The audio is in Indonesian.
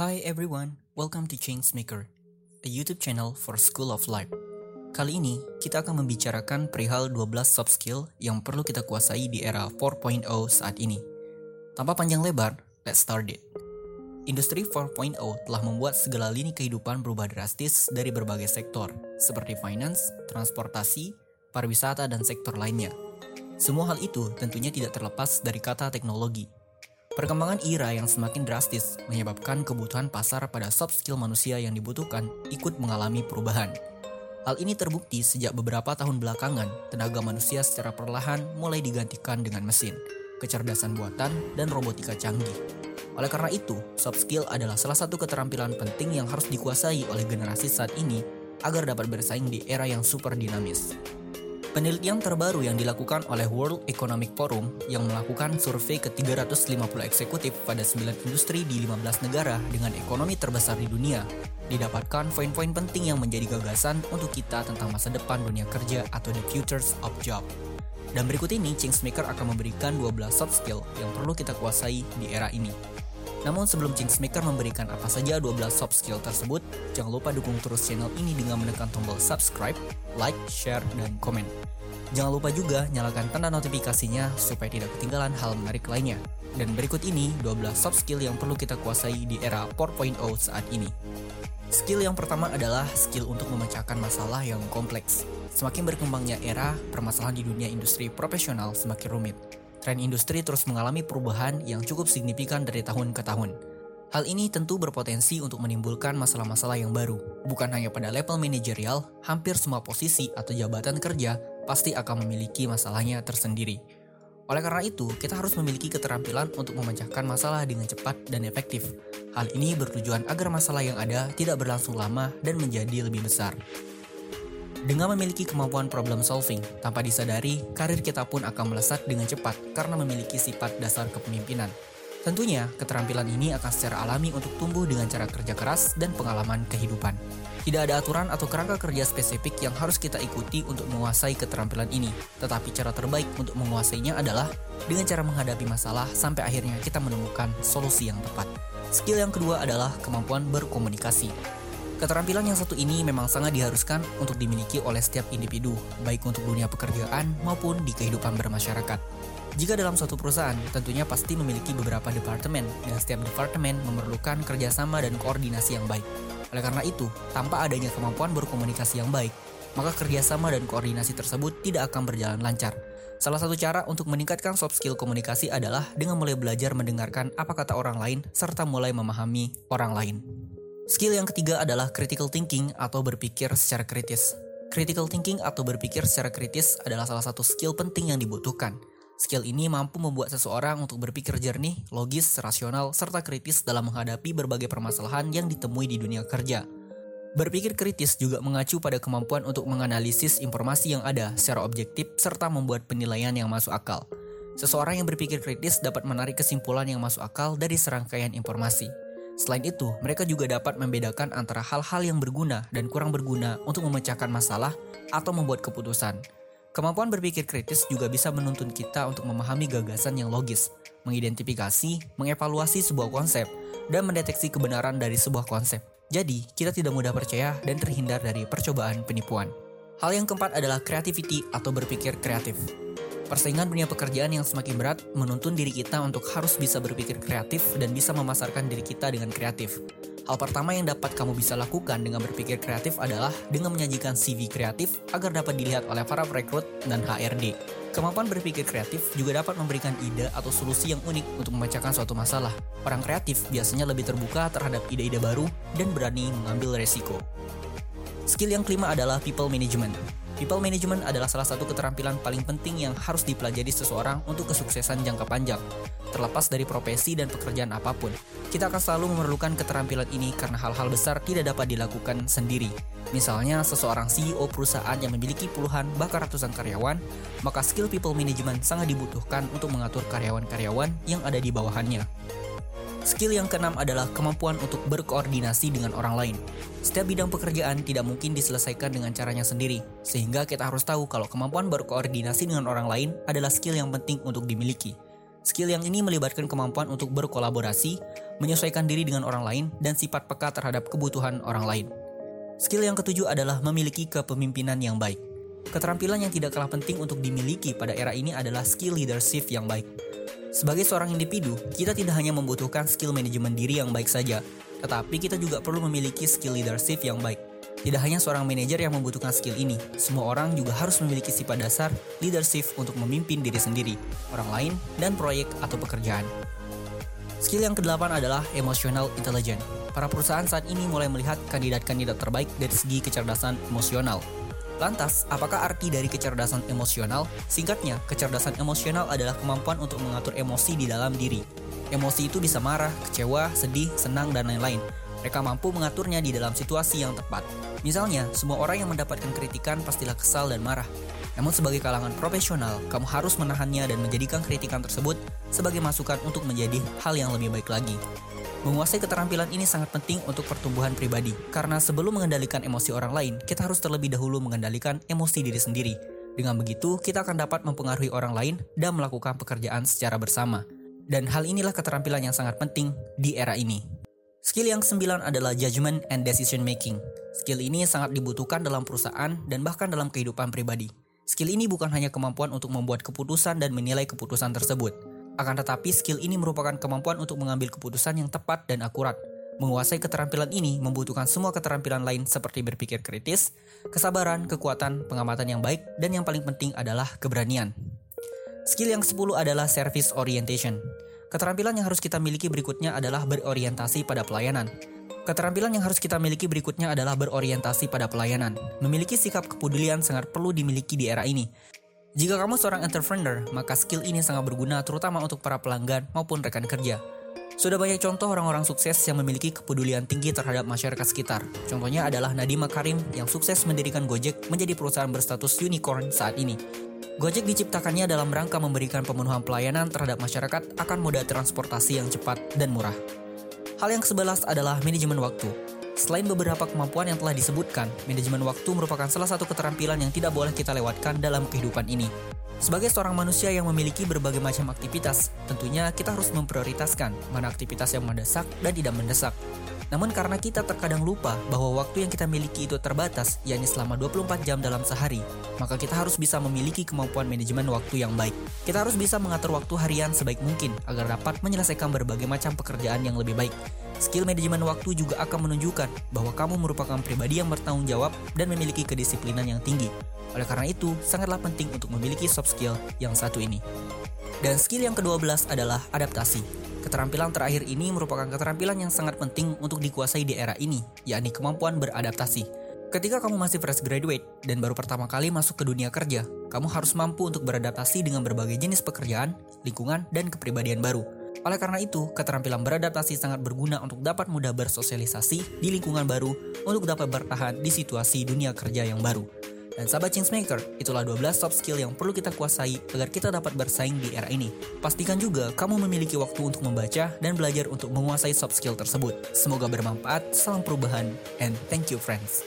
Hi everyone, welcome to Changemaker, a YouTube channel for School of Life. Kali ini, kita akan membicarakan perihal 12 soft skill yang perlu kita kuasai di era 4.0 saat ini. Tanpa panjang lebar, let's start it. Industri 4.0 telah membuat segala lini kehidupan berubah drastis dari berbagai sektor, seperti finance, transportasi, pariwisata, dan sektor lainnya. Semua hal itu tentunya tidak terlepas dari kata teknologi – Perkembangan era yang semakin drastis menyebabkan kebutuhan pasar pada soft skill manusia yang dibutuhkan ikut mengalami perubahan. Hal ini terbukti sejak beberapa tahun belakangan, tenaga manusia secara perlahan mulai digantikan dengan mesin, kecerdasan buatan, dan robotika canggih. Oleh karena itu, soft skill adalah salah satu keterampilan penting yang harus dikuasai oleh generasi saat ini agar dapat bersaing di era yang super dinamis. Penelitian terbaru yang dilakukan oleh World Economic Forum yang melakukan survei ke 350 eksekutif pada 9 industri di 15 negara dengan ekonomi terbesar di dunia, didapatkan poin-poin penting yang menjadi gagasan untuk kita tentang masa depan dunia kerja atau the futures of job. Dan berikut ini Changemaker akan memberikan 12 soft skill yang perlu kita kuasai di era ini. Namun sebelum Changemaker memberikan apa saja 12 soft skill tersebut, jangan lupa dukung terus channel ini dengan menekan tombol subscribe, like, share, dan komen. Jangan lupa juga nyalakan tanda notifikasinya supaya tidak ketinggalan hal menarik lainnya. Dan berikut ini 12 soft skill yang perlu kita kuasai di era 4.0 saat ini. Skill yang pertama adalah skill untuk memecahkan masalah yang kompleks. Semakin berkembangnya era, permasalahan di dunia industri profesional semakin rumit tren industri terus mengalami perubahan yang cukup signifikan dari tahun ke tahun. Hal ini tentu berpotensi untuk menimbulkan masalah-masalah yang baru. Bukan hanya pada level manajerial, hampir semua posisi atau jabatan kerja pasti akan memiliki masalahnya tersendiri. Oleh karena itu, kita harus memiliki keterampilan untuk memecahkan masalah dengan cepat dan efektif. Hal ini bertujuan agar masalah yang ada tidak berlangsung lama dan menjadi lebih besar. Dengan memiliki kemampuan problem solving, tanpa disadari, karir kita pun akan melesat dengan cepat karena memiliki sifat dasar kepemimpinan. Tentunya, keterampilan ini akan secara alami untuk tumbuh dengan cara kerja keras dan pengalaman kehidupan. Tidak ada aturan atau kerangka kerja spesifik yang harus kita ikuti untuk menguasai keterampilan ini, tetapi cara terbaik untuk menguasainya adalah dengan cara menghadapi masalah sampai akhirnya kita menemukan solusi yang tepat. Skill yang kedua adalah kemampuan berkomunikasi. Keterampilan yang satu ini memang sangat diharuskan untuk dimiliki oleh setiap individu, baik untuk dunia pekerjaan maupun di kehidupan bermasyarakat. Jika dalam suatu perusahaan, tentunya pasti memiliki beberapa departemen, dan setiap departemen memerlukan kerjasama dan koordinasi yang baik. Oleh karena itu, tanpa adanya kemampuan berkomunikasi yang baik, maka kerjasama dan koordinasi tersebut tidak akan berjalan lancar. Salah satu cara untuk meningkatkan soft skill komunikasi adalah dengan mulai belajar mendengarkan apa kata orang lain serta mulai memahami orang lain. Skill yang ketiga adalah critical thinking atau berpikir secara kritis. Critical thinking atau berpikir secara kritis adalah salah satu skill penting yang dibutuhkan. Skill ini mampu membuat seseorang untuk berpikir jernih, logis, rasional, serta kritis dalam menghadapi berbagai permasalahan yang ditemui di dunia kerja. Berpikir kritis juga mengacu pada kemampuan untuk menganalisis informasi yang ada secara objektif serta membuat penilaian yang masuk akal. Seseorang yang berpikir kritis dapat menarik kesimpulan yang masuk akal dari serangkaian informasi. Selain itu, mereka juga dapat membedakan antara hal-hal yang berguna dan kurang berguna untuk memecahkan masalah atau membuat keputusan. Kemampuan berpikir kritis juga bisa menuntun kita untuk memahami gagasan yang logis, mengidentifikasi, mengevaluasi sebuah konsep, dan mendeteksi kebenaran dari sebuah konsep. Jadi, kita tidak mudah percaya dan terhindar dari percobaan penipuan. Hal yang keempat adalah creativity atau berpikir kreatif. Persaingan dunia pekerjaan yang semakin berat menuntun diri kita untuk harus bisa berpikir kreatif dan bisa memasarkan diri kita dengan kreatif. Hal pertama yang dapat kamu bisa lakukan dengan berpikir kreatif adalah dengan menyajikan CV kreatif agar dapat dilihat oleh para perekrut dan HRD. Kemampuan berpikir kreatif juga dapat memberikan ide atau solusi yang unik untuk memecahkan suatu masalah. Orang kreatif biasanya lebih terbuka terhadap ide-ide baru dan berani mengambil resiko. Skill yang kelima adalah people management. People management adalah salah satu keterampilan paling penting yang harus dipelajari seseorang untuk kesuksesan jangka panjang. Terlepas dari profesi dan pekerjaan apa pun, kita akan selalu memerlukan keterampilan ini karena hal-hal besar tidak dapat dilakukan sendiri. Misalnya, seseorang CEO perusahaan yang memiliki puluhan bahkan ratusan karyawan, maka skill people management sangat dibutuhkan untuk mengatur karyawan-karyawan yang ada di bawahannya. Skill yang keenam adalah kemampuan untuk berkoordinasi dengan orang lain. Setiap bidang pekerjaan tidak mungkin diselesaikan dengan caranya sendiri, sehingga kita harus tahu kalau kemampuan berkoordinasi dengan orang lain adalah skill yang penting untuk dimiliki. Skill yang ini melibatkan kemampuan untuk berkolaborasi, menyesuaikan diri dengan orang lain, dan sifat peka terhadap kebutuhan orang lain. Skill yang ketujuh adalah memiliki kepemimpinan yang baik. Keterampilan yang tidak kalah penting untuk dimiliki pada era ini adalah skill leadership yang baik. Sebagai seorang individu, kita tidak hanya membutuhkan skill manajemen diri yang baik saja, tetapi kita juga perlu memiliki skill leadership yang baik. Tidak hanya seorang manajer yang membutuhkan skill ini, semua orang juga harus memiliki sifat dasar leadership untuk memimpin diri sendiri, orang lain, dan proyek atau pekerjaan. Skill yang kedelapan adalah emotional intelligence. Para perusahaan saat ini mulai melihat kandidat-kandidat terbaik dari segi kecerdasan emosional. Lantas, apakah arti dari kecerdasan emosional? Singkatnya, kecerdasan emosional adalah kemampuan untuk mengatur emosi di dalam diri. Emosi itu bisa marah, kecewa, sedih, senang, dan lain-lain. Mereka mampu mengaturnya di dalam situasi yang tepat. Misalnya, semua orang yang mendapatkan kritikan pastilah kesal dan marah. Namun sebagai kalangan profesional, kamu harus menahannya dan menjadikan kritikan tersebut sebagai masukan untuk menjadi hal yang lebih baik lagi. Menguasai keterampilan ini sangat penting untuk pertumbuhan pribadi, karena sebelum mengendalikan emosi orang lain, kita harus terlebih dahulu mengendalikan emosi diri sendiri. Dengan begitu, kita akan dapat mempengaruhi orang lain dan melakukan pekerjaan secara bersama. Dan hal inilah keterampilan yang sangat penting di era ini. Skill yang kesembilan adalah judgment and decision making. Skill ini sangat dibutuhkan dalam perusahaan dan bahkan dalam kehidupan pribadi. Skill ini bukan hanya kemampuan untuk membuat keputusan dan menilai keputusan tersebut. Akan tetapi skill ini merupakan kemampuan untuk mengambil keputusan yang tepat dan akurat. Menguasai keterampilan ini membutuhkan semua keterampilan lain seperti berpikir kritis, kesabaran, kekuatan, pengamatan yang baik, dan yang paling penting adalah keberanian. Skill yang ke-10 adalah service orientation. Keterampilan yang harus kita miliki berikutnya adalah berorientasi pada pelayanan. Keterampilan yang harus kita miliki berikutnya adalah berorientasi pada pelayanan. Memiliki sikap kepedulian sangat perlu dimiliki di era ini. Jika kamu seorang entrepreneur, maka skill ini sangat berguna terutama untuk para pelanggan maupun rekan kerja. Sudah banyak contoh orang-orang sukses yang memiliki kepedulian tinggi terhadap masyarakat sekitar. Contohnya adalah Nadiem Makarim yang sukses mendirikan Gojek menjadi perusahaan berstatus unicorn saat ini. Gojek diciptakannya dalam rangka memberikan pemenuhan pelayanan terhadap masyarakat akan moda transportasi yang cepat dan murah. Hal yang kesebelas adalah manajemen waktu. Selain beberapa kemampuan yang telah disebutkan, manajemen waktu merupakan salah satu keterampilan yang tidak boleh kita lewatkan dalam kehidupan ini. Sebagai seorang manusia yang memiliki berbagai macam aktivitas, tentunya kita harus memprioritaskan mana aktivitas yang mendesak dan tidak mendesak. Namun karena kita terkadang lupa bahwa waktu yang kita miliki itu terbatas, yakni selama 24 jam dalam sehari, maka kita harus bisa memiliki kemampuan manajemen waktu yang baik. Kita harus bisa mengatur waktu harian sebaik mungkin agar dapat menyelesaikan berbagai macam pekerjaan yang lebih baik. Skill manajemen waktu juga akan menunjukkan bahwa kamu merupakan pribadi yang bertanggung jawab dan memiliki kedisiplinan yang tinggi. Oleh karena itu, sangatlah penting untuk memiliki soft skill yang satu ini. Dan skill yang ke-12 adalah adaptasi. Keterampilan terakhir ini merupakan keterampilan yang sangat penting untuk dikuasai di era ini, yakni kemampuan beradaptasi. Ketika kamu masih fresh graduate dan baru pertama kali masuk ke dunia kerja, kamu harus mampu untuk beradaptasi dengan berbagai jenis pekerjaan, lingkungan, dan kepribadian baru. Oleh karena itu, keterampilan beradaptasi sangat berguna untuk dapat mudah bersosialisasi di lingkungan baru untuk dapat bertahan di situasi dunia kerja yang baru. Dan sahabat Changemaker, itulah 12 soft skill yang perlu kita kuasai agar kita dapat bersaing di era ini. Pastikan juga kamu memiliki waktu untuk membaca dan belajar untuk menguasai soft skill tersebut. Semoga bermanfaat, salam perubahan, and thank you friends.